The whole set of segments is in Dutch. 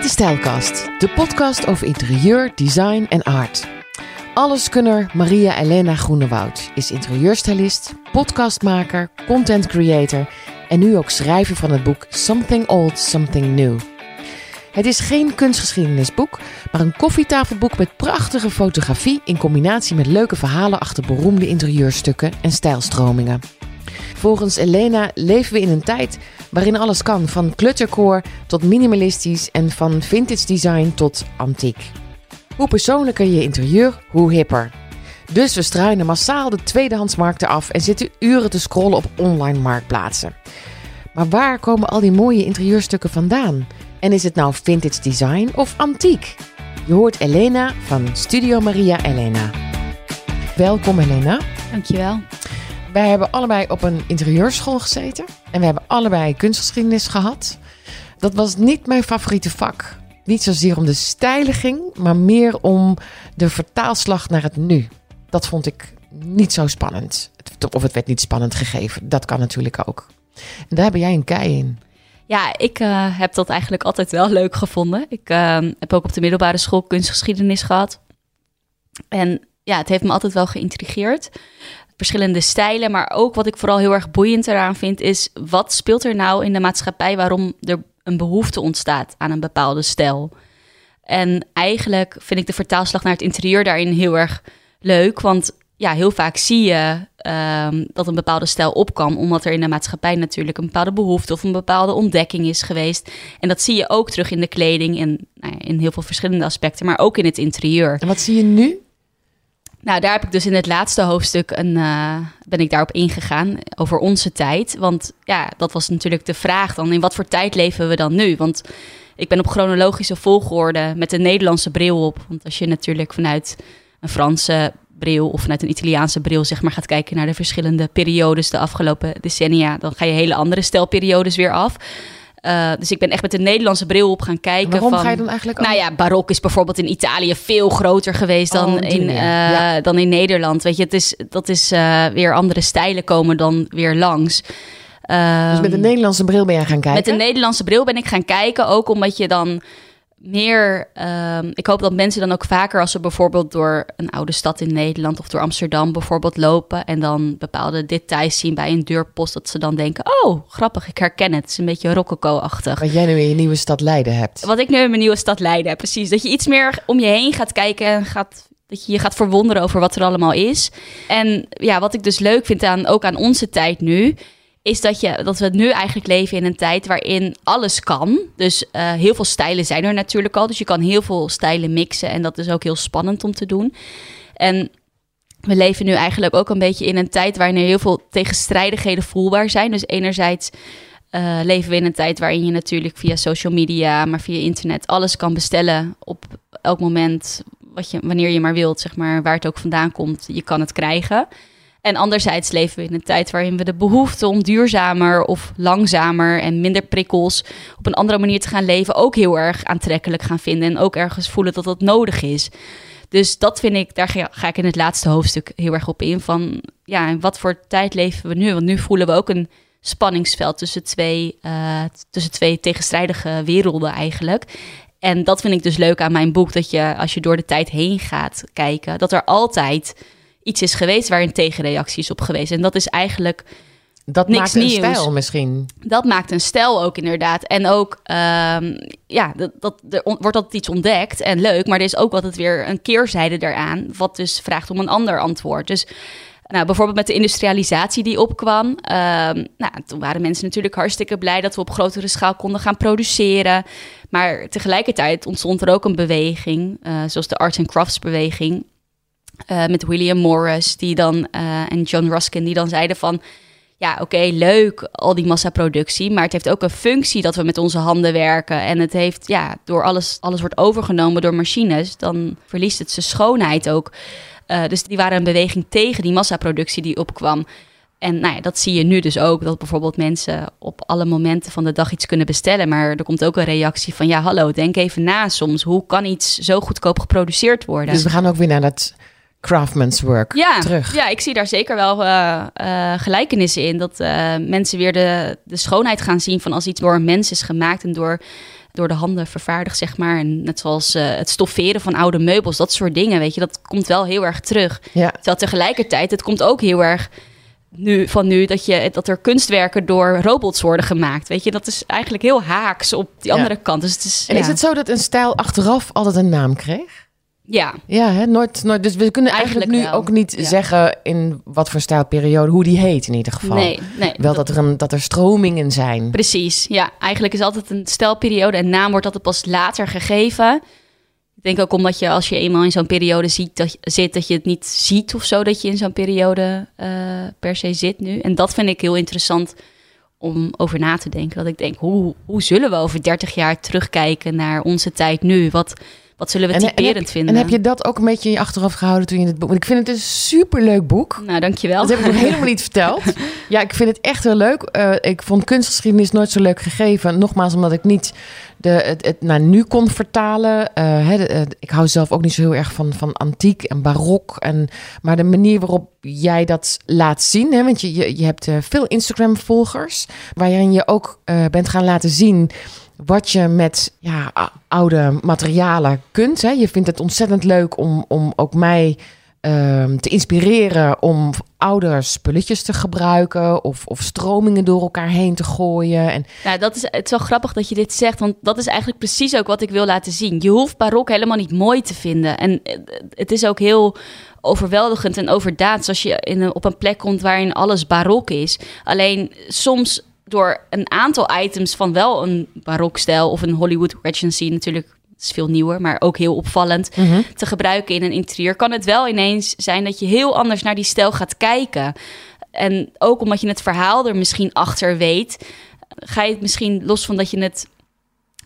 Dit is Stijlkast, de podcast over interieur, design en art. Alleskunner Maria Elena Groenewoud is interieurstylist, podcastmaker, content creator en nu ook schrijver van het boek Something Old, Something New. Het is geen kunstgeschiedenisboek, maar een koffietafelboek met prachtige fotografie in combinatie met leuke verhalen achter beroemde interieurstukken en stijlstromingen. Volgens Elena leven we in een tijd waarin alles kan, van kluttercore tot minimalistisch en van vintage design tot antiek. Hoe persoonlijker je interieur, hoe hipper. Dus we struinen massaal de tweedehandsmarkten af en zitten uren te scrollen op online marktplaatsen. Maar waar komen al die mooie interieurstukken vandaan? En is het nou vintage design of antiek? Je hoort Elena van Studio Maria Elena. Welkom Elena. Dankjewel. Wij hebben allebei op een interieurschool gezeten en we hebben allebei kunstgeschiedenis gehad. Dat was niet mijn favoriete vak. Niet zozeer om de stijlen ging, maar meer om de vertaalslag naar het nu. Dat vond ik niet zo spannend. Of het werd niet spannend gegeven. Dat kan natuurlijk ook. En daar ben jij een kei in. Ja, ik uh, heb dat eigenlijk altijd wel leuk gevonden. Ik uh, heb ook op de middelbare school kunstgeschiedenis gehad. En ja, het heeft me altijd wel geïntrigeerd. Verschillende stijlen, maar ook wat ik vooral heel erg boeiend eraan vind, is wat speelt er nou in de maatschappij waarom er een behoefte ontstaat aan een bepaalde stijl. En eigenlijk vind ik de vertaalslag naar het interieur daarin heel erg leuk, want ja, heel vaak zie je um, dat een bepaalde stijl opkwam, omdat er in de maatschappij natuurlijk een bepaalde behoefte of een bepaalde ontdekking is geweest. En dat zie je ook terug in de kleding en nou ja, in heel veel verschillende aspecten, maar ook in het interieur. En wat zie je nu? Nou, daar heb ik dus in het laatste hoofdstuk een, uh, ben ik daarop ingegaan over onze tijd. Want ja, dat was natuurlijk de vraag dan: in wat voor tijd leven we dan nu? Want ik ben op chronologische volgorde met de Nederlandse bril op. Want als je natuurlijk vanuit een Franse bril of vanuit een Italiaanse bril zeg maar gaat kijken naar de verschillende periodes de afgelopen decennia, dan ga je hele andere stijlperiodes weer af. Uh, dus ik ben echt met de Nederlandse bril op gaan kijken. waarom van, ga je dan eigenlijk? Nou ja, barok is bijvoorbeeld in Italië veel groter geweest dan, Oh, in, uh, ja. dan in Nederland. Weet je, het is, dat is uh, weer andere stijlen komen dan weer langs. Dus met de Nederlandse bril ben jij gaan kijken? Met de Nederlandse bril ben ik gaan kijken, ook omdat je dan meer. Um, ik hoop dat mensen dan ook vaker, als ze bijvoorbeeld door een oude stad in Nederland of door Amsterdam bijvoorbeeld lopen en dan bepaalde details zien bij een deurpost, dat ze dan denken: Oh, grappig, ik herken het. Het is een beetje rococo-achtig. Wat jij nu in je nieuwe stad Leiden hebt. Wat ik nu in mijn nieuwe stad Leiden heb, precies. Dat je iets meer om je heen gaat kijken en gaat. Dat je je gaat verwonderen over wat er allemaal is. En ja, wat ik dus leuk vind aan ook aan onze tijd nu, is dat, je, dat we nu eigenlijk leven in een tijd waarin alles kan. Dus uh, heel veel stijlen zijn er natuurlijk al. Dus je kan heel veel stijlen mixen. En dat is ook heel spannend om te doen. En we leven nu eigenlijk ook een beetje in een tijd waarin er heel veel tegenstrijdigheden voelbaar zijn. Dus enerzijds uh, leven we in een tijd waarin je natuurlijk via social media, maar via internet alles kan bestellen op elk moment. Wat je, wanneer je maar wilt, zeg maar, waar het ook vandaan komt, je kan het krijgen. En anderzijds leven we in een tijd waarin we de behoefte om duurzamer of langzamer en minder prikkels op een andere manier te gaan leven ook heel erg aantrekkelijk gaan vinden. En ook ergens voelen dat dat nodig is. Dus dat vind ik, daar ga, ik in het laatste hoofdstuk heel erg op in. Van ja, wat voor tijd leven we nu? Want nu voelen we ook een spanningsveld tussen twee, uh, tussen twee tegenstrijdige werelden eigenlijk. En dat vind ik dus leuk aan mijn boek. Dat je als je door de tijd heen gaat kijken, dat er altijd iets is geweest waar een tegenreactie is op geweest. En dat is eigenlijk dat niks maakt een nieuws. stijl misschien. Dat maakt een stijl ook inderdaad. En ook, um, ja, dat, dat, er on, wordt altijd iets ontdekt en leuk. Maar er is ook altijd weer een keerzijde daaraan. Wat dus vraagt om een ander antwoord. Dus nou, bijvoorbeeld met de industrialisatie die opkwam. Um, nou, toen waren mensen natuurlijk hartstikke blij dat we op grotere schaal konden gaan produceren. Maar tegelijkertijd ontstond er ook een beweging, uh, zoals de arts and crafts beweging. Uh, met William Morris die dan, uh, en John Ruskin, die dan zeiden van... ja, oké, leuk, al die massaproductie... maar het heeft ook een functie dat we met onze handen werken. En het heeft, ja, door alles, alles wordt overgenomen door machines... dan verliest het zijn schoonheid ook. Uh, dus die waren een beweging tegen die massaproductie die opkwam... En nou ja, dat zie je nu dus ook, dat bijvoorbeeld mensen op alle momenten van de dag iets kunnen bestellen. Maar er komt ook een reactie van, ja hallo, denk even na soms. Hoe kan iets zo goedkoop geproduceerd worden? Dus we gaan ook weer naar dat craftsman's work ja, terug. Ja, ik zie daar zeker wel uh, uh, gelijkenissen in. Dat uh, mensen weer de, de schoonheid gaan zien van als iets door een mens is gemaakt en door, door de handen vervaardigd, zeg maar. En net zoals het stofferen van oude meubels, dat soort dingen, weet je, dat komt wel heel erg terug. Ja. Terwijl tegelijkertijd, het komt ook heel erg nu, van nu dat, je, dat er kunstwerken door robots worden gemaakt. Weet je, dat is eigenlijk heel haaks op die andere kant. Dus het is, en is het zo dat een stijl achteraf altijd een naam kreeg? Ja. Ja, hè? Nooit, nooit. Dus we kunnen eigenlijk, nu ook niet zeggen in wat voor stijlperiode, hoe die heet in ieder geval. Nee, nee. Wel dat, er, een, dat er stromingen zijn. Precies, ja. Eigenlijk is altijd een stijlperiode en naam wordt altijd pas later gegeven. Ik denk ook omdat je als je eenmaal in zo'n periode ziet, dat, zit, dat je het niet ziet of zo, dat je in zo'n periode uh, per se zit nu. En dat vind ik heel interessant om over na te denken. Dat ik denk, hoe, hoe zullen we over 30 jaar terugkijken naar onze tijd nu? Wat, wat zullen we en, typerend en heb, vinden? En heb je dat ook een beetje in je achteraf gehouden toen je het boek... Want ik vind het een superleuk boek. Nou, dankjewel. Dat heb ik nog helemaal niet verteld. Ja, ik vind het echt heel leuk. Uh, ik vond kunstgeschiedenis nooit zo leuk gegeven. Nogmaals, omdat ik niet de, het, het naar nu kon vertalen. Uh, hè, de, uh, ik hou zelf ook niet zo heel erg van, van antiek en barok. En, maar de manier waarop jij dat laat zien... Hè, want je, je, je hebt veel Instagram-volgers... waarin je ook bent gaan laten zien wat je met ja, oude materialen kunt. Hè. Je vindt het ontzettend leuk om, om ook mij uh, te inspireren om oude spulletjes te gebruiken of, of stromingen door elkaar heen te gooien. En... Nou, dat is, het is wel grappig dat je dit zegt, want dat is eigenlijk precies ook wat ik wil laten zien. Je hoeft barok helemaal niet mooi te vinden. En het is ook heel overweldigend en overdaad als je in op een plek komt waarin alles barok is. Alleen soms door een aantal items van wel een barokstijl of een Hollywood Regency natuurlijk is veel nieuwer, maar ook heel opvallend Mhm. te gebruiken in een interieur, kan het wel ineens zijn dat je heel anders naar die stijl gaat kijken. En ook omdat je het verhaal er misschien achter weet, ga je het misschien los van dat je het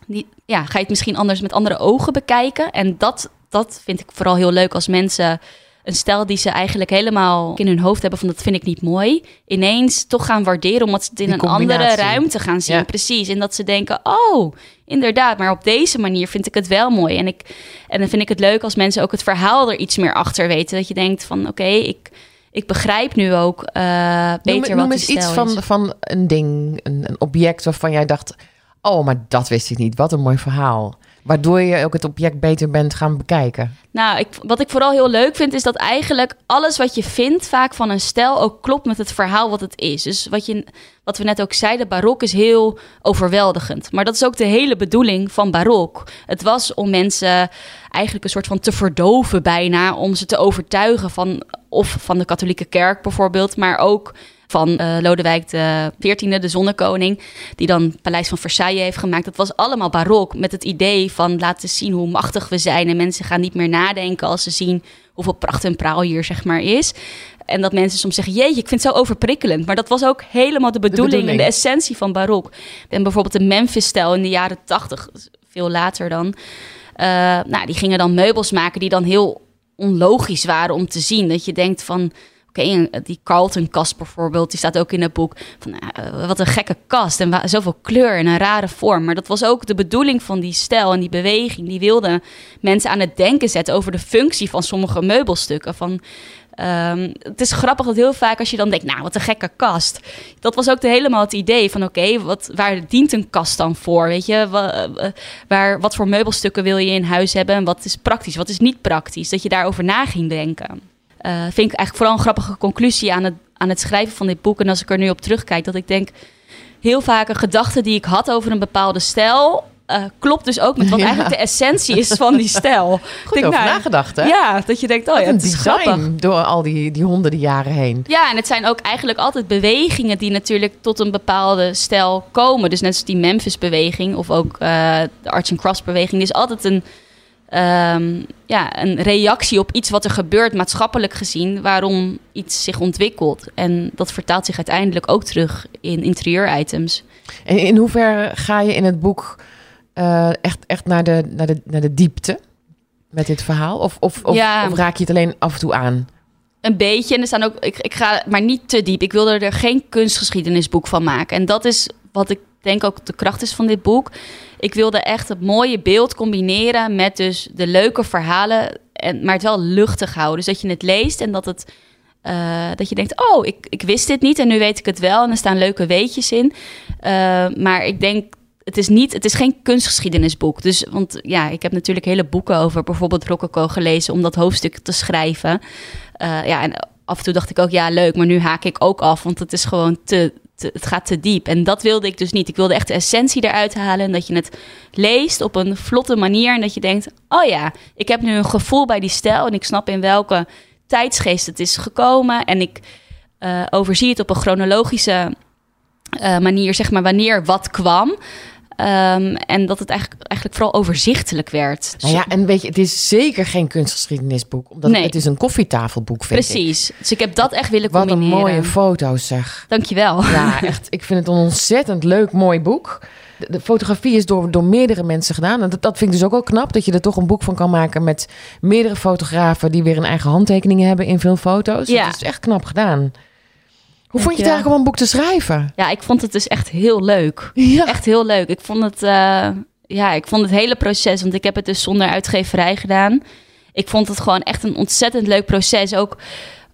niet, ja, ga je het misschien anders met andere ogen bekijken. En dat, dat vind ik vooral heel leuk als mensen een stijl die ze eigenlijk helemaal in hun hoofd hebben van dat vind ik niet mooi, ineens toch gaan waarderen omdat ze het in Die een andere ruimte gaan zien. Ja. Precies. En dat ze denken, oh, inderdaad, maar op deze manier vind ik het wel mooi. En, ik, en dan vind ik het leuk als mensen ook het verhaal er iets meer achter weten. Dat je denkt van, oké, ik, ik begrijp nu ook eh, beter noem, wat noem eens iets stijl van, is. van een ding, een, een object waarvan jij dacht... oh, maar dat wist ik niet. Wat een mooi verhaal. Waardoor je ook het object beter bent gaan bekijken. Nou, ik, wat ik vooral heel leuk vind, is dat eigenlijk alles wat je vindt, vaak van een stijl, ook klopt met het verhaal wat het is. Dus wat, je, wat we net ook zeiden, barok is heel overweldigend. Maar dat is ook de hele bedoeling van barok. Het was om mensen eigenlijk een soort van te verdoven bijna, om ze te overtuigen van, of van de katholieke kerk bijvoorbeeld, maar ook van eh, Lodewijk de 14e, de zonnekoning, die dan Paleis van Versailles heeft gemaakt. Dat was allemaal barok met het idee van laten zien hoe machtig we zijn. En mensen gaan niet meer nadenken als ze zien hoeveel pracht en praal hier zeg maar is. En dat mensen soms zeggen, jeetje, ik vind het zo overprikkelend. Maar dat was ook helemaal de bedoeling, en bedoeling. de essentie van barok. En bijvoorbeeld de Memphis-stijl in de jaren 80, veel later dan. eh, nou, die gingen dan meubels maken die dan heel onlogisch waren om te zien. Dat je denkt van, die Carlton-kast bijvoorbeeld, die staat ook in het boek. Van, eh, wat een gekke kast en zoveel kleur en een rare vorm. Maar dat was ook de bedoeling van die stijl en die beweging. Die wilde mensen aan het denken zetten over de functie van sommige meubelstukken. Van, ehm, het is grappig dat heel vaak als je dan denkt, nou, wat een gekke kast. Dat was ook de, helemaal het idee van, oké, wat waar dient een kast dan voor? Weet je, eh, waar, wat voor meubelstukken wil je in huis hebben en wat is praktisch, wat is niet praktisch? Dat je daarover na ging denken. Eh, vind ik eigenlijk vooral een grappige conclusie aan het, aan het schrijven van dit boek. En als ik er nu op terugkijk, dat ik denk, heel vaak een gedachte die ik had over een bepaalde stijl, eh, klopt dus ook met wat Ja. eigenlijk de essentie is van die stijl. Goed Ik denk, over nou, nagedacht, hè? Ja, dat je denkt, oh Wat ja, het is grappig. door al die, die honderden jaren heen. Ja, en het zijn ook eigenlijk altijd bewegingen die natuurlijk tot een bepaalde stijl komen. Dus net als die Memphis-beweging of ook eh, de Arts and Crafts-beweging. Die is altijd een, ehm, ja, een reactie op iets wat er gebeurt, maatschappelijk gezien, waarom iets zich ontwikkelt. En dat vertaalt zich uiteindelijk ook terug in interieur-items. En in hoeverre ga je in het boek eh, echt, echt naar, de, naar, de, naar de diepte met dit verhaal? Of, of, of, Ja. of raak je het alleen af en toe aan? Een beetje. En er staan ook. Ik, ik ga maar niet te diep. Ik wilde er geen kunstgeschiedenisboek van maken. En dat is wat ik denk ook de kracht is van dit boek. Ik wilde echt het mooie beeld combineren met dus de leuke verhalen En, maar het wel luchtig houden. Dus dat je het leest en dat het... eh, dat je denkt, oh, ik, ik wist dit niet en nu weet ik het wel. En er staan leuke weetjes in. Eh, maar ik denk, het is, niet, het is geen kunstgeschiedenisboek. Dus, want ja, ik heb natuurlijk hele boeken over bijvoorbeeld Rococo gelezen... om dat hoofdstuk te schrijven. Eh, ja, en af en toe dacht ik ook, ja, leuk. Maar nu haak ik ook af, want het is gewoon te, het gaat te diep. En dat wilde ik dus niet. Ik wilde echt de essentie eruit halen. En dat je het leest op een vlotte manier. En dat je denkt, oh ja, ik heb nu een gevoel bij die stijl. En ik snap in welke tijdsgeest het is gekomen. En ik eh, overzie het op een chronologische eh, manier, zeg maar, wanneer wat kwam. Ehm, en dat het eigenlijk, eigenlijk vooral overzichtelijk werd. Nou ja, en weet je, het is zeker geen kunstgeschiedenisboek. Omdat Nee. het is een koffietafelboek, vind ik. Precies. Dus ik heb dat echt willen Wat een combineren. mooie foto's, zeg. Dankjewel. Ja, echt. Ik vind het een ontzettend leuk, mooi boek. De, de fotografie is door, door meerdere mensen gedaan. En dat, dat vind ik dus ook wel knap. Dat je er toch een boek van kan maken met meerdere fotografen... die weer een eigen handtekeningen hebben in veel foto's. Ja. Dat is echt knap gedaan. Hoe vond je het eigenlijk om een boek te schrijven? Ja, ik vond het dus echt heel leuk. Ja. Echt heel leuk. Ik vond het, eh, ja, ik vond het hele proces, want ik heb het dus zonder uitgeverij gedaan. Ik vond het gewoon echt een ontzettend leuk proces. Ook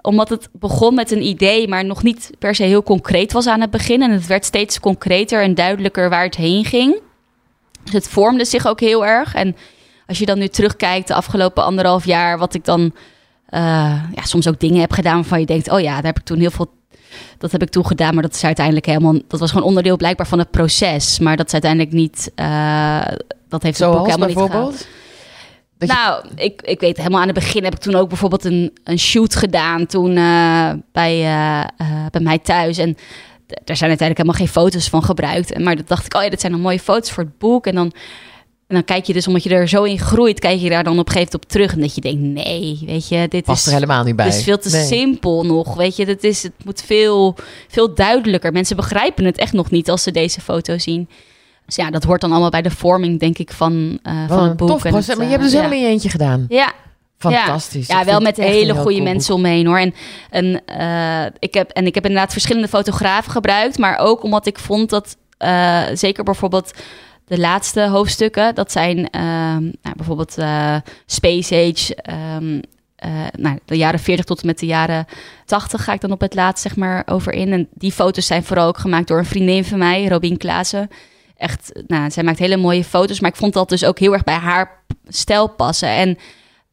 omdat het begon met een idee, maar nog niet per se heel concreet was aan het begin. En het werd steeds concreter en duidelijker waar het heen ging. Dus het vormde zich ook heel erg. En als je dan nu terugkijkt, de afgelopen anderhalf jaar, wat ik dan eh, ja, soms ook dingen heb gedaan waarvan je denkt: oh ja, daar heb ik toen heel veel dat heb ik toen gedaan, maar dat is uiteindelijk helemaal. Dat was gewoon onderdeel blijkbaar van het proces. Maar dat is uiteindelijk niet. eh, dat heeft het boek helemaal niet gehaald. Dat je- Nou, ik, ik weet helemaal aan het begin heb ik toen ook bijvoorbeeld een, een shoot gedaan toen eh, bij, eh, bij mij thuis. En daar zijn uiteindelijk helemaal geen foto's van gebruikt. Maar dat dacht ik, oh ja, dit zijn dan mooie foto's voor het boek. En dan, en dan kijk je dus, omdat je er zo in groeit, kijk je daar dan op een gegeven moment op terug. En dat je denkt, nee, weet je, dit Past is... er helemaal niet bij. Het is veel te Nee. simpel nog, weet je. Het, is, het moet veel, veel duidelijker. Mensen begrijpen het echt nog niet als ze deze foto zien. Dus ja, dat hoort dan allemaal bij de vorming, denk ik, van, Wat van een het boek. tof en proces. het, maar je hebt dus eh, helemaal in je eentje gedaan. Ja, Fantastisch. ja, wel met hele goede cool mensen omheen hoor. En, en, eh, ik heb, en ik heb inderdaad verschillende fotografen gebruikt. Maar ook omdat ik vond dat zeker bijvoorbeeld de laatste hoofdstukken, dat zijn ehm, nou, bijvoorbeeld eh, Space Age. ehm, eh, nou, de jaren 40 tot en met de jaren 80 ga ik dan op het laatst zeg maar over in. En die foto's zijn vooral ook gemaakt door een vriendin van mij, Robin Klaassen. Echt, nou, zij maakt hele mooie foto's, maar ik vond dat dus ook heel erg bij haar stijl passen. En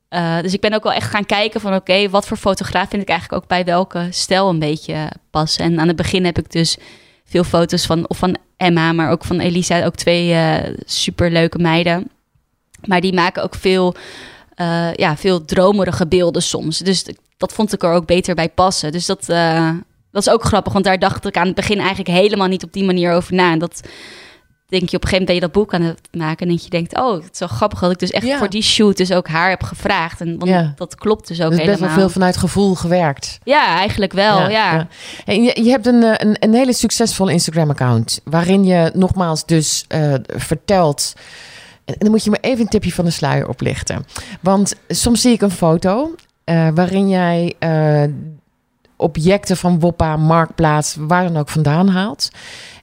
eh, dus ik ben ook wel echt gaan kijken van oké, wat voor fotograaf vind ik eigenlijk ook bij welke stijl een beetje passen. En aan het begin heb ik dus veel foto's van, of van Emma, maar ook van Elisa, ook twee eh superleuke meiden. Maar die maken ook veel, eh, ja, veel dromerige beelden soms. Dus dat vond ik er ook beter bij passen. Dus dat, eh, dat is ook grappig, want daar dacht ik aan het begin eigenlijk helemaal niet op die manier over na. En dat denk je op een gegeven moment ben je dat boek aan het maken en dat je denkt, oh, het is wel grappig dat ik dus echt Ja. voor die shoot dus ook haar heb gevraagd. En want Ja. dat klopt dus ook Dus best helemaal. wel veel vanuit gevoel gewerkt. Ja, eigenlijk wel, ja. En je, je hebt een, eh, een, een hele succesvolle Instagram-account. Waarin je nogmaals dus eh, vertelt. En dan moet je me even een tipje van de sluier oplichten. Want soms zie ik een foto eh, waarin jij objecten van Woppa, Marktplaats, waar dan ook vandaan haalt.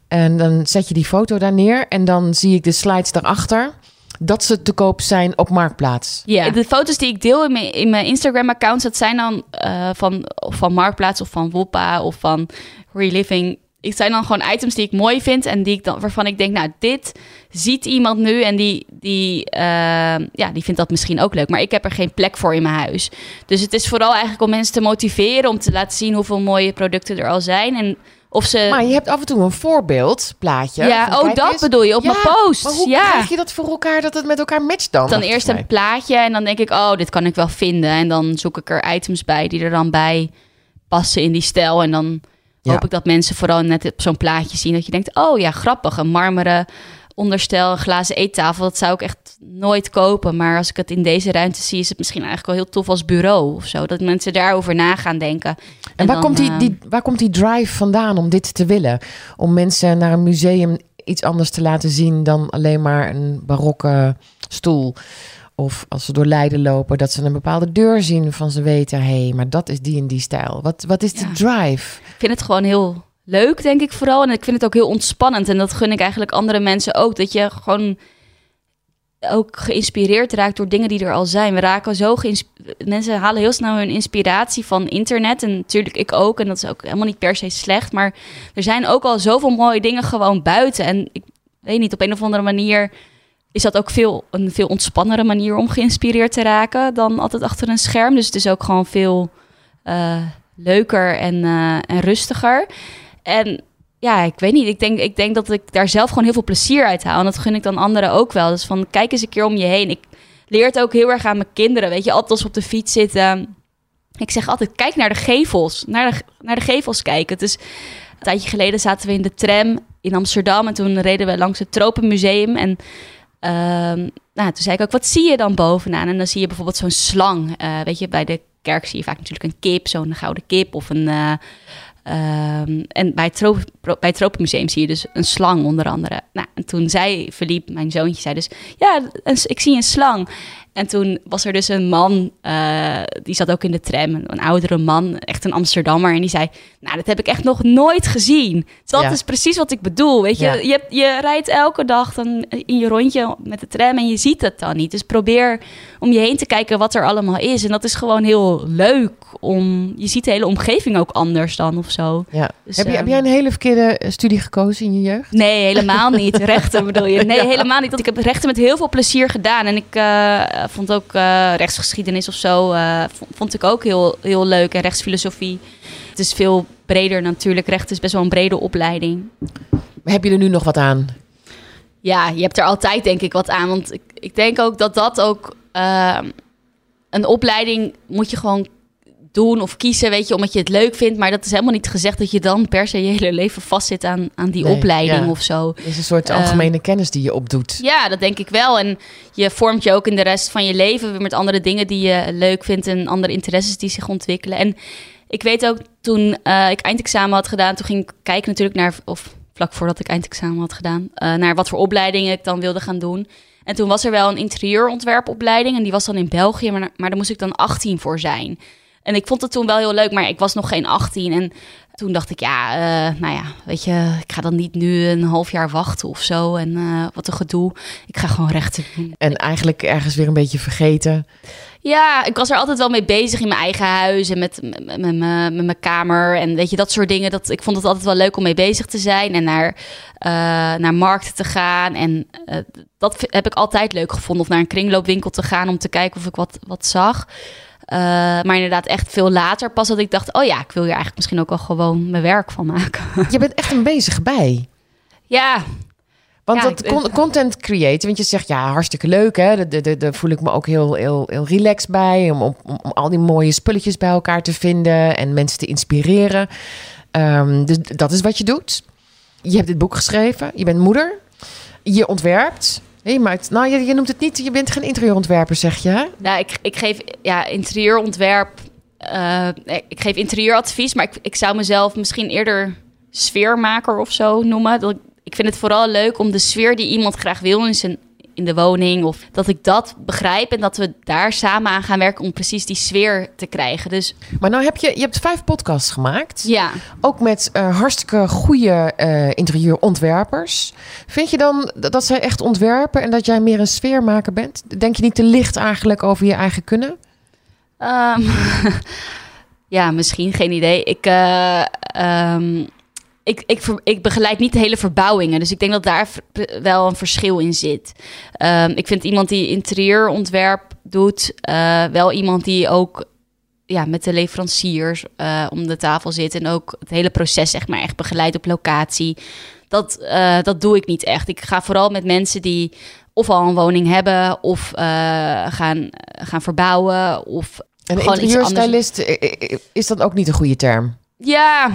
En dan zet je die foto daar neer. En dan zie ik de slides daarachter. Dat ze te koop zijn op Marktplaats. Ja. De foto's die ik deel in mijn, in mijn Instagram-accounts, dat zijn dan eh, van, van Marktplaats of van Woppa of van Reliving. Het zijn dan gewoon items die ik mooi vind en die ik dan, waarvan ik denk, nou, dit ziet iemand nu en die, die, eh, ja, die vindt dat misschien ook leuk. Maar ik heb er geen plek voor in mijn huis. Dus het is vooral eigenlijk om mensen te motiveren, om te laten zien hoeveel mooie producten er al zijn. En of ze... Maar je hebt af en toe een voorbeeldplaatje. ja, van, oh, dat eens. bedoel je, op Ja, mijn post. Maar hoe ja. krijg je dat voor elkaar dat het met elkaar matcht dan? dan eerst een plaatje en dan denk ik, oh, dit kan ik wel vinden. En dan zoek ik er items bij die er dan bij passen in die stijl. En dan Ja. hoop ik dat mensen vooral net op zo'n plaatje zien dat je denkt, oh ja, grappig, een marmeren onderstel, een glazen eettafel. Dat zou ik echt nooit kopen. Maar als ik het in deze ruimte zie, is het misschien eigenlijk wel heel tof als bureau of zo. Dat mensen daarover na gaan denken. En, waar, dan, komt die, eh, die, waar komt die drive vandaan om dit te willen? Om mensen naar een museum iets anders te laten zien dan alleen maar een barokke stoel. Of als ze door Leiden lopen, dat ze een bepaalde deur zien van ze weten... hé, hey, maar dat is die en die stijl. Wat, wat is de drive? Ik vind het gewoon heel leuk, denk ik vooral. En ik vind het ook heel ontspannend. En dat gun ik eigenlijk andere mensen ook. Dat je gewoon ook geïnspireerd raakt door dingen die er al zijn. We raken zo Mensen halen heel snel hun inspiratie van internet. En natuurlijk ik ook. En dat is ook helemaal niet per se slecht. Maar er zijn ook al zoveel mooie dingen gewoon buiten. En ik weet niet, op een of andere manier is dat ook veel, een veel ontspannere manier om geïnspireerd te raken dan altijd achter een scherm. Dus het is ook gewoon veel uh, leuker en, uh, en rustiger. En ja, ik weet niet. Ik denk, ik denk dat ik daar zelf gewoon heel veel plezier uit haal. En dat gun ik dan anderen ook wel. Dus van kijk eens een keer om je heen. Ik leer het ook heel erg aan mijn kinderen. Weet je, altijd als op de fiets zitten. Ik zeg altijd, kijk naar de gevels. Naar de, naar de gevels kijken. Dus een tijdje geleden zaten we in de tram in Amsterdam. En toen reden we langs het Tropenmuseum. En uh, nou, toen zei ik ook, wat zie je dan bovenaan? En dan zie je bijvoorbeeld zo'n slang. Uh, weet je, bij de kerk zie je vaak natuurlijk een kip, zo'n gouden kip of een... Uh, um, en bij het, bij Tropenmuseum zie je dus een slang onder andere. Nou, en toen zei Philippe, mijn zoontje, zei dus... Ja, ik zie een slang. En toen was er dus een man, uh, die zat ook in de tram, een oudere man, echt een Amsterdammer. En die zei, nou, dat heb ik echt nog nooit gezien. Dus dat is precies wat ik bedoel, weet je. Je, je rijdt elke dag dan in je rondje met de tram en je ziet het dan niet. Dus probeer om je heen te kijken wat er allemaal is. En dat is gewoon heel leuk om... Je ziet de hele omgeving ook anders dan of zo. Ja. Dus, heb, je, heb jij een hele verkeerde studie gekozen in je jeugd? Nee, helemaal niet. Rechten bedoel je? Nee, helemaal niet. Want ik heb rechten met heel veel plezier gedaan. En ik... Uh, vond ook uh, rechtsgeschiedenis of zo, uh, vond ik ook heel, heel leuk. En rechtsfilosofie. Het is veel breder natuurlijk. Recht is best wel een brede opleiding. Heb je er nu nog wat aan? Ja, je hebt er altijd denk ik wat aan. Want ik, ik denk ook dat dat ook... Uh, een opleiding moet je gewoon doen of kiezen, weet je, omdat je het leuk vindt. Maar dat is helemaal niet gezegd dat je dan per se je hele leven vastzit aan, aan die opleiding of zo. Het is een soort ehm, algemene kennis die je opdoet. Ja, dat denk ik wel. En je vormt je ook in de rest van je leven weer met andere dingen die je leuk vindt en andere interesses die zich ontwikkelen. En ik weet ook toen uh, ik eindexamen had gedaan, toen ging ik kijken natuurlijk naar, of vlak voordat ik eindexamen had gedaan, uh, naar wat voor opleidingen ik dan wilde gaan doen. En toen was er wel een interieurontwerpopleiding en die was dan in België, maar, maar daar moest ik dan 18 voor zijn. En ik vond het toen wel heel leuk, maar ik was nog geen 18. En toen dacht ik, ja, uh, nou ja, weet je, ik ga dan niet nu een half jaar wachten of zo. En uh, wat een gedoe. Ik ga gewoon rechten doen. En eigenlijk ergens weer een beetje vergeten. Ja, ik was er altijd wel mee bezig in mijn eigen huis en met, met, met, met mijn kamer. En weet je, dat soort dingen. Dat, ik vond het altijd wel leuk om mee bezig te zijn en naar, uh, naar markten te gaan. En dat heb ik altijd leuk gevonden. Of naar een kringloopwinkel te gaan om te kijken of ik wat, wat zag. Uh, maar inderdaad, echt veel later pas dat ik dacht: oh ja, ik wil hier eigenlijk misschien ook al gewoon mijn werk van maken. Je bent echt een bezig bij. Ja. Want ja, dat content creëren, want je zegt ja, hartstikke leuk hè. Daar voel ik me ook heel, heel, heel relaxed bij. Om, om, om al die mooie spulletjes bij elkaar te vinden en mensen te inspireren. Um, dus dat is wat je doet. Je hebt dit boek geschreven, je bent moeder, je ontwerpt. Hey, maar nou, je, noemt het niet, je bent geen interieurontwerper, zeg je? Nou, ik, ik geef ja, interieurontwerp. Uh, ik geef interieuradvies, maar ik, ik zou mezelf misschien eerder sfeermaker of zo noemen. Dat, ik vind het vooral leuk om de sfeer die iemand graag wil in zijn in de woning. Of dat ik dat begrijp en dat we daar samen aan gaan werken om precies die sfeer te krijgen. Dus... Maar nou heb je, je hebt vijf podcasts gemaakt. Ja. Ook met uh, hartstikke goede uh, interieurontwerpers. Vind je dan dat zij echt ontwerpen en dat jij meer een sfeermaker bent? Denk je niet te licht eigenlijk over je eigen kunnen? Um, ja, misschien. Geen idee. Ik... Uh, um, ik, ik, ik begeleid niet de hele verbouwingen. Dus ik denk dat daar wel een verschil in zit. Um, ik vind iemand die interieurontwerp doet, uh, wel iemand die ook ja, met de leveranciers uh, om de tafel zit. En ook het hele proces zeg maar echt begeleidt op locatie. Dat, uh, dat doe ik niet echt. Ik ga vooral met mensen die of al een woning hebben of gaan, gaan verbouwen. Of en interieurstylist, is dat ook niet een goede term? Ja,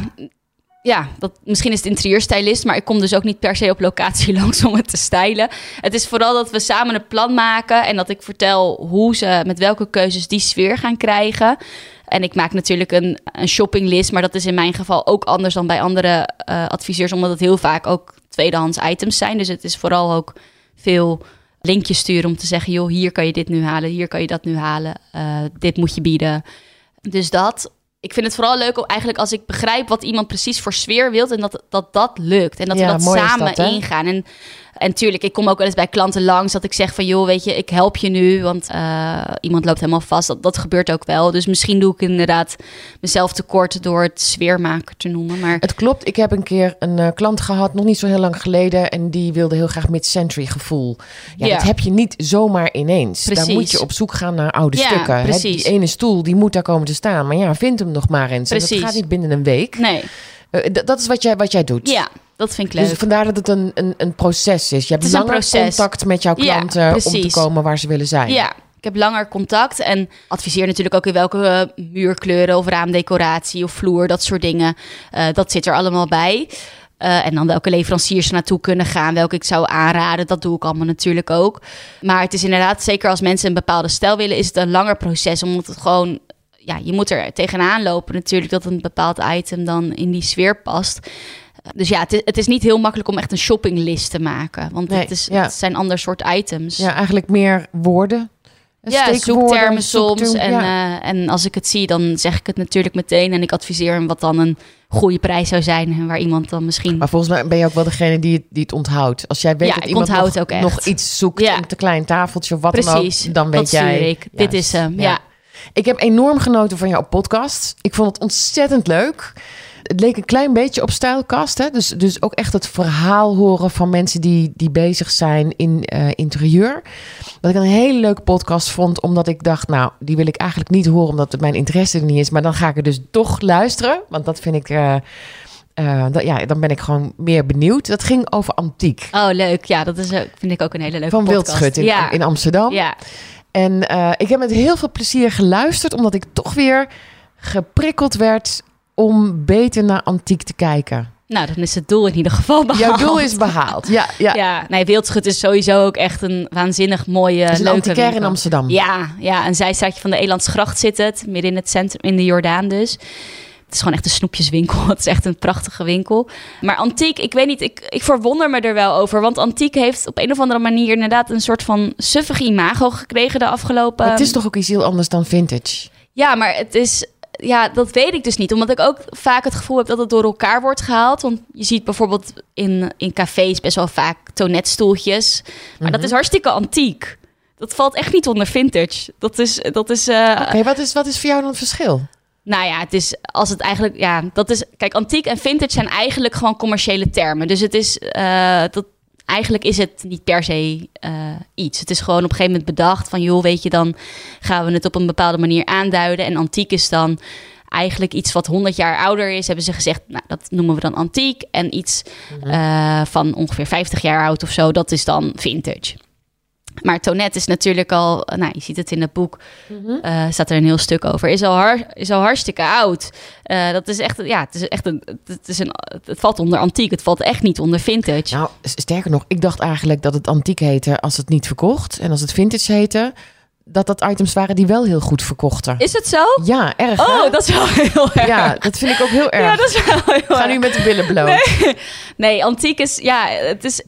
ja, dat, misschien is het interieurstylist, maar ik kom dus ook niet per se op locatie langs om het te stylen. Het is vooral dat we samen een plan maken en dat ik vertel hoe ze met welke keuzes die sfeer gaan krijgen. En ik maak natuurlijk een, een shoppinglist, maar dat is in mijn geval ook anders dan bij andere uh, adviseurs, omdat het heel vaak ook tweedehands items zijn. Dus het is vooral ook veel linkjes sturen om te zeggen: joh, hier kan je dit nu halen, hier kan je dat nu halen, uh, dit moet je bieden. Dus dat ik vind het vooral leuk om eigenlijk als ik begrijp wat iemand precies voor sfeer wilt en dat dat, dat lukt. En dat we dat samen ingaan. En En tuurlijk, ik kom ook wel eens bij klanten langs dat ik zeg van joh, weet je, ik help je nu, want uh, iemand loopt helemaal vast. Dat, dat gebeurt ook wel. Dus misschien doe ik inderdaad mezelf tekort door het sfeermaker te noemen. Maar... Het klopt, ik heb een keer een uh, klant gehad, nog niet zo heel lang geleden, en die wilde heel graag mid-century gevoel. Ja, ja, dat heb je niet zomaar ineens. Precies. Daar moet je op zoek gaan naar oude ja, stukken. Precies. Die ene stoel, die moet daar komen te staan. Maar ja, vind hem nog maar eens. Precies. En dat gaat niet binnen een week. Nee. Uh, dat is wat jij, wat jij doet. Ja, dat vind ik leuk. Dus vandaar dat het een, een, een proces is. Je hebt langer contact met jouw Ja, klanten om te komen waar ze willen zijn. Ja, ik heb langer contact en adviseer natuurlijk ook in welke eh, muurkleuren of raamdecoratie of vloer, dat soort dingen. Eh, dat zit er allemaal bij. Eh, en dan welke leveranciers er naartoe kunnen gaan, welke ik zou aanraden, dat doe ik allemaal natuurlijk ook. Maar het is inderdaad, zeker als mensen een bepaalde stijl willen, is het een langer proces. Omdat het gewoon, ja, je moet er tegenaan lopen natuurlijk dat een bepaald item dan in die sfeer past. Dus ja, het is, het is niet heel makkelijk om echt een shoppinglist te maken. Want Nee, het, is, ja. het zijn ander soort items. Ja, eigenlijk meer woorden. Ja, zoektermen soms. En, ja. eh, en als ik het zie, dan zeg ik het natuurlijk meteen. En ik adviseer hem wat dan een goede prijs zou zijn. En waar iemand dan misschien... Maar volgens mij ben je ook wel degene die het, die het onthoudt. Als jij weet Ja, dat iemand nog, nog iets zoekt, Ja. een te klein tafeltje of wat Precies, dan ook, dan weet dat jij... ik. Dit is hem, ja. Ik heb enorm genoten van jouw podcast. Ik vond het ontzettend leuk. Het leek een klein beetje op stijlkast. Hè? Dus, dus ook echt het verhaal horen van mensen die, die bezig zijn in eh, interieur. Wat ik een hele leuke podcast vond. Omdat ik dacht, nou, die wil ik eigenlijk niet horen. Omdat het mijn interesse er niet is. Maar dan ga ik er dus toch luisteren. Want dat vind ik... eh, eh, dat, ja, dan ben ik gewoon meer benieuwd. Dat ging over antiek. Oh, leuk. Ja, dat is, vind ik ook een hele leuke Van podcast. Wildschut in, ja. in Amsterdam. ja. En eh, ik heb met heel veel plezier geluisterd, omdat ik toch weer geprikkeld werd om beter naar antiek te kijken. Nou, dan is het doel in ieder geval behaald. Jouw doel is behaald. Ja, ja. Ja, nee, Wildschut is sowieso ook echt een waanzinnig mooie, Het is een leuke in. Amsterdam. Ja, ja, een zijstraatje van de Elandsgracht zit het. Midden in het centrum, in de Jordaan dus. Het is gewoon echt een snoepjeswinkel. Het is echt een prachtige winkel. Maar antiek, ik weet niet, ik, ik verwonder me er wel over. Want antiek heeft op een of andere manier inderdaad een soort van suffig imago gekregen de afgelopen... Maar het is toch ook iets heel anders dan vintage? Ja, maar het is. Ja, dat weet ik dus niet. Omdat ik ook vaak het gevoel heb dat het door elkaar wordt gehaald. Want je ziet bijvoorbeeld in, in cafés best wel vaak tonetstoeltjes. Maar dat is hartstikke antiek. Dat valt echt niet onder vintage. Dat is. Dat is eh, Oké, wat, is, wat is voor jou dan het verschil? Nou ja, het is als het eigenlijk. Ja, dat is. Kijk, antiek en vintage zijn eigenlijk gewoon commerciële termen. Dus het is. eh, dat, eigenlijk is het niet per se eh, iets. Het is gewoon op een gegeven moment bedacht van, joh, weet je, dan gaan we het op een bepaalde manier aanduiden. En antiek is dan eigenlijk iets wat 100 jaar ouder is. Hebben ze gezegd, nou, dat noemen we dan antiek. En iets eh, van ongeveer 50 jaar oud of zo, dat is dan vintage. Maar Tonet is natuurlijk al, nou, je ziet het in het boek, eh, staat er een heel stuk over. Is al, har, is al hartstikke oud. Eh, dat is echt, ja, het is echt een, het is een, het valt onder antiek. Het valt echt niet onder vintage. Nou, sterker nog, ik dacht eigenlijk dat het antiek heette als het niet verkocht. En als het vintage heette, dat dat items waren die wel heel goed verkochten. Is het zo? Ja, erg hè? Oh, dat is wel heel erg. Ja, dat vind ik ook heel erg. Ja, dat is wel heel Ga erg. nu met de billen bloot. Nee, antiek is, ja, het is.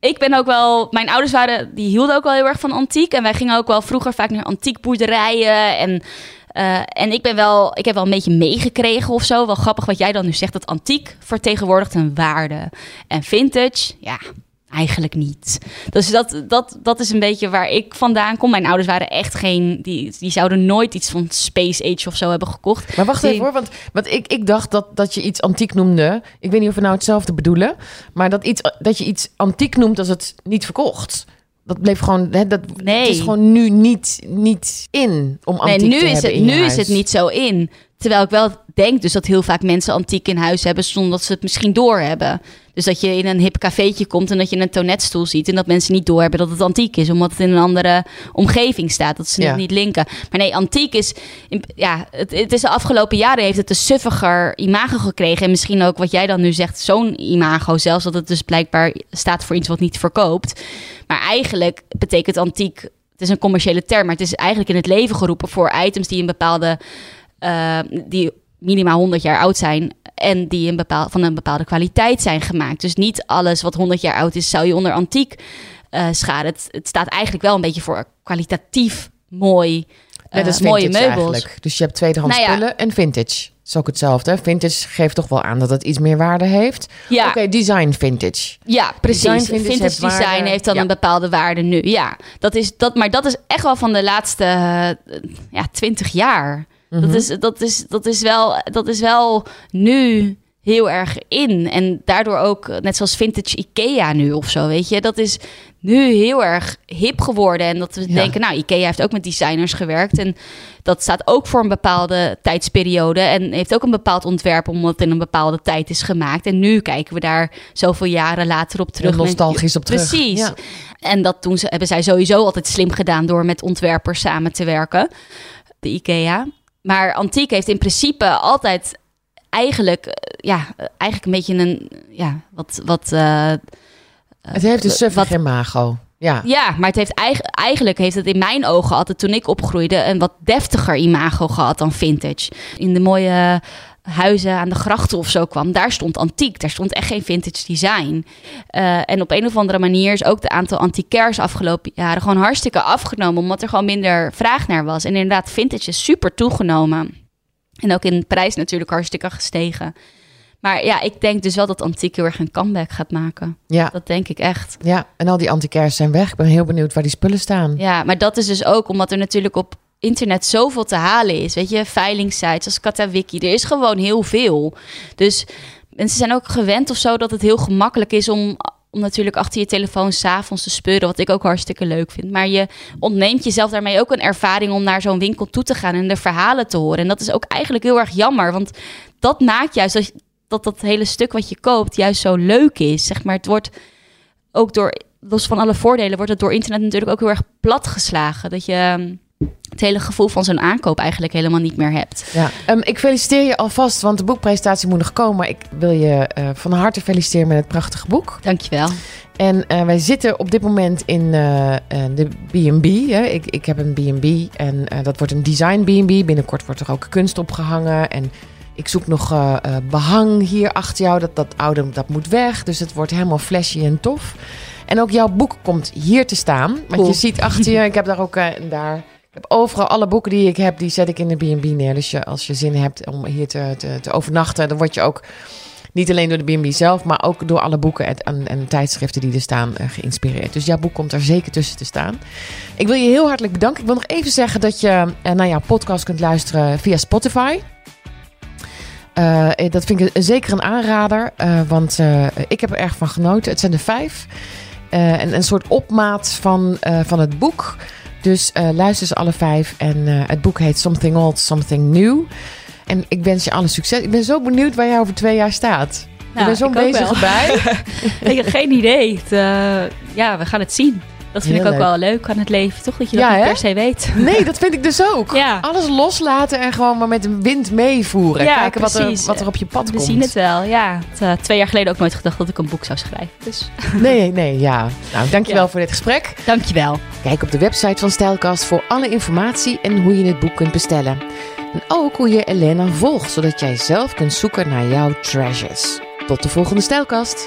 Ik ben ook wel, mijn ouders waren, die hielden ook wel heel erg van antiek. En wij gingen ook wel vroeger vaak naar antiekboerderijen. En, eh, en ik ben wel, ik heb wel een beetje meegekregen of zo. Wel grappig wat jij dan nu zegt, dat antiek vertegenwoordigt een waarde. En vintage, ja, eigenlijk niet. Dus dat, dat, dat is een beetje waar ik vandaan kom. Mijn ouders waren echt geen, die, die zouden nooit iets van Space Age of zo hebben gekocht. Maar wacht Die- even hoor, want, want ik, ik dacht dat, dat je iets antiek noemde. Ik weet niet of we nou hetzelfde bedoelen. Maar dat, iets, dat je iets antiek noemt als het niet verkocht. Dat bleef gewoon, hè, dat, Nee. het is gewoon nu niet, niet in om antiek Nee, nu te is hebben het, in nu is het niet zo in. Terwijl ik wel denk dus dat heel vaak mensen antiek in huis hebben zonder dat ze het misschien doorhebben. Dus dat je in een hip cafeetje komt en dat je een tonetstoel ziet en dat mensen niet doorhebben dat het antiek is, omdat het in een andere omgeving staat, dat ze Ja. het niet linken. Maar nee, antiek is, ja, het, het is de afgelopen jaren heeft het een suffiger imago gekregen en misschien ook wat jij dan nu zegt, zo'n imago zelfs, dat het dus blijkbaar staat voor iets wat niet verkoopt. Maar eigenlijk betekent antiek het is een commerciële term, maar het is eigenlijk in het leven geroepen voor items die een bepaalde, eh, die minimaal 100 jaar oud zijn en die een bepaal, van een bepaalde kwaliteit zijn gemaakt. Dus niet alles wat 100 jaar oud is, zou je onder antiek eh scharen. Het, het staat eigenlijk wel een beetje voor kwalitatief mooi. Net als mooie meubels. eigenlijk. Dus je hebt tweedehands Nou ja. spullen en vintage. Dat is ook hetzelfde. Vintage geeft toch wel aan dat het iets meer waarde heeft. Ja, Oké, design vintage. ja precies. Design Vintage, vintage heeft design waarde. heeft dan Ja. een bepaalde waarde nu. Ja, dat is, dat, maar dat is echt wel van de laatste eh, ja, 20 jaar. Mhm. Dat, is, dat, is, dat, is wel, dat is wel nu heel erg in. En daardoor ook, eh, net zoals vintage Ikea nu of zo, weet je. Dat is nu heel erg hip geworden. En dat we Ja. denken, nou, Ikea heeft ook met designers gewerkt. En dat staat ook voor een bepaalde tijdsperiode. En heeft ook een bepaald ontwerp, omdat het in een bepaalde tijd is gemaakt. En nu kijken we daar zoveel jaren later op terug. Terug nostalgisch op terug. Precies. Ja. En dat doen ze, hebben zij sowieso altijd slim gedaan door met ontwerpers samen te werken. De IKEA. Maar antiek heeft in principe altijd eigenlijk, eh, ja, eh, eigenlijk een beetje een, ja, wat, wat. eh, Het heeft een suffig imago. Ja. ja, maar het heeft eigen- eigenlijk heeft het in mijn ogen altijd toen ik opgroeide een wat deftiger imago gehad dan vintage. In de mooie huizen aan de grachten of zo kwam, daar stond antiek. Daar stond echt geen vintage design. Eh, en op een of andere manier is ook de aantal antiquairs afgelopen jaren gewoon hartstikke afgenomen, omdat er gewoon minder vraag naar was. En inderdaad, vintage is super toegenomen. En ook in prijs natuurlijk hartstikke gestegen. Maar ja, ik denk dus wel dat antiek heel erg een comeback gaat maken. Ja. Dat denk ik echt. ja, en al die antiquairs zijn weg. Ik ben heel benieuwd waar die spullen staan. Ja, maar dat is dus ook omdat er natuurlijk op internet zoveel te halen is. Weet je, veilingsites als Katawiki. Er is gewoon heel veel. Dus mensen zijn ook gewend of zo dat het heel gemakkelijk is om, om natuurlijk achter je telefoon s'avonds te speuren. Wat ik ook hartstikke leuk vind. Maar je ontneemt jezelf daarmee ook een ervaring om naar zo'n winkel toe te gaan en de verhalen te horen. En dat is ook eigenlijk heel erg jammer. Want dat maakt juist dat dat, dat hele stuk wat je koopt juist zo leuk is. Zeg maar, het wordt ook door, los van alle voordelen, wordt het door internet natuurlijk ook heel erg platgeslagen. Dat je ehm, het hele gevoel van zo'n aankoop eigenlijk helemaal niet meer hebt. Ja. Ehm, ik feliciteer je alvast, want de boekpresentatie moet nog komen. Maar ik wil je eh, van harte feliciteren met het prachtige boek. Dankjewel. En eh, wij zitten op dit moment in eh, de B&B. Ik, ik heb een B&B en dat wordt een design B&B. Binnenkort wordt er ook kunst opgehangen. En ik zoek nog eh, eh, behang hier achter jou. Dat, dat oude dat moet weg. Dus het wordt helemaal flashy en tof. En ook jouw boek komt hier te staan. Want Cool. je ziet achter je, ik heb daar ook en daar... Overal alle boeken die ik heb, die zet ik in de B&B neer. Dus je, als je zin hebt om hier te, te, te overnachten, dan word je ook niet alleen door de B&B zelf, maar ook door alle boeken en, en, en tijdschriften die er staan eh, geïnspireerd. Dus jouw boek komt er zeker tussen te staan. Ik wil je heel hartelijk bedanken. Ik wil nog even zeggen dat je eh, naar jouw podcast kunt luisteren via Spotify. Eh, dat vind ik zeker een aanrader, want ik heb er erg van genoten. Het zijn er vijf. En een soort opmaat van, van het boek. Dus eh, luister ze alle vijf. En eh, het boek heet Something Old, Something New. En ik wens je alle succes. Ik ben zo benieuwd waar jij over twee jaar staat. ik ben zo'n bezige bij. ik heb geen idee. Het, eh, ja, we gaan het zien. Dat vind Heel ik ook leuk. wel leuk aan het leven, toch? Dat je Ja, dat niet hè? per se weet. Nee, dat vind ik dus ook. Ja. Alles loslaten en gewoon maar met de wind meevoeren. Ja, Kijken wat er, wat er op je pad We komt. zien het wel, ja. Het, eh, twee jaar geleden ook nooit gedacht dat ik een boek zou schrijven. Dus Nee, nee, ja. Nou, dankjewel Ja. voor dit gesprek. dankjewel. Kijk op de website van Stijlkast voor alle informatie en hoe je het boek kunt bestellen. En ook hoe je Elena volgt, zodat jij zelf kunt zoeken naar jouw treasures. Tot de volgende Stijlkast.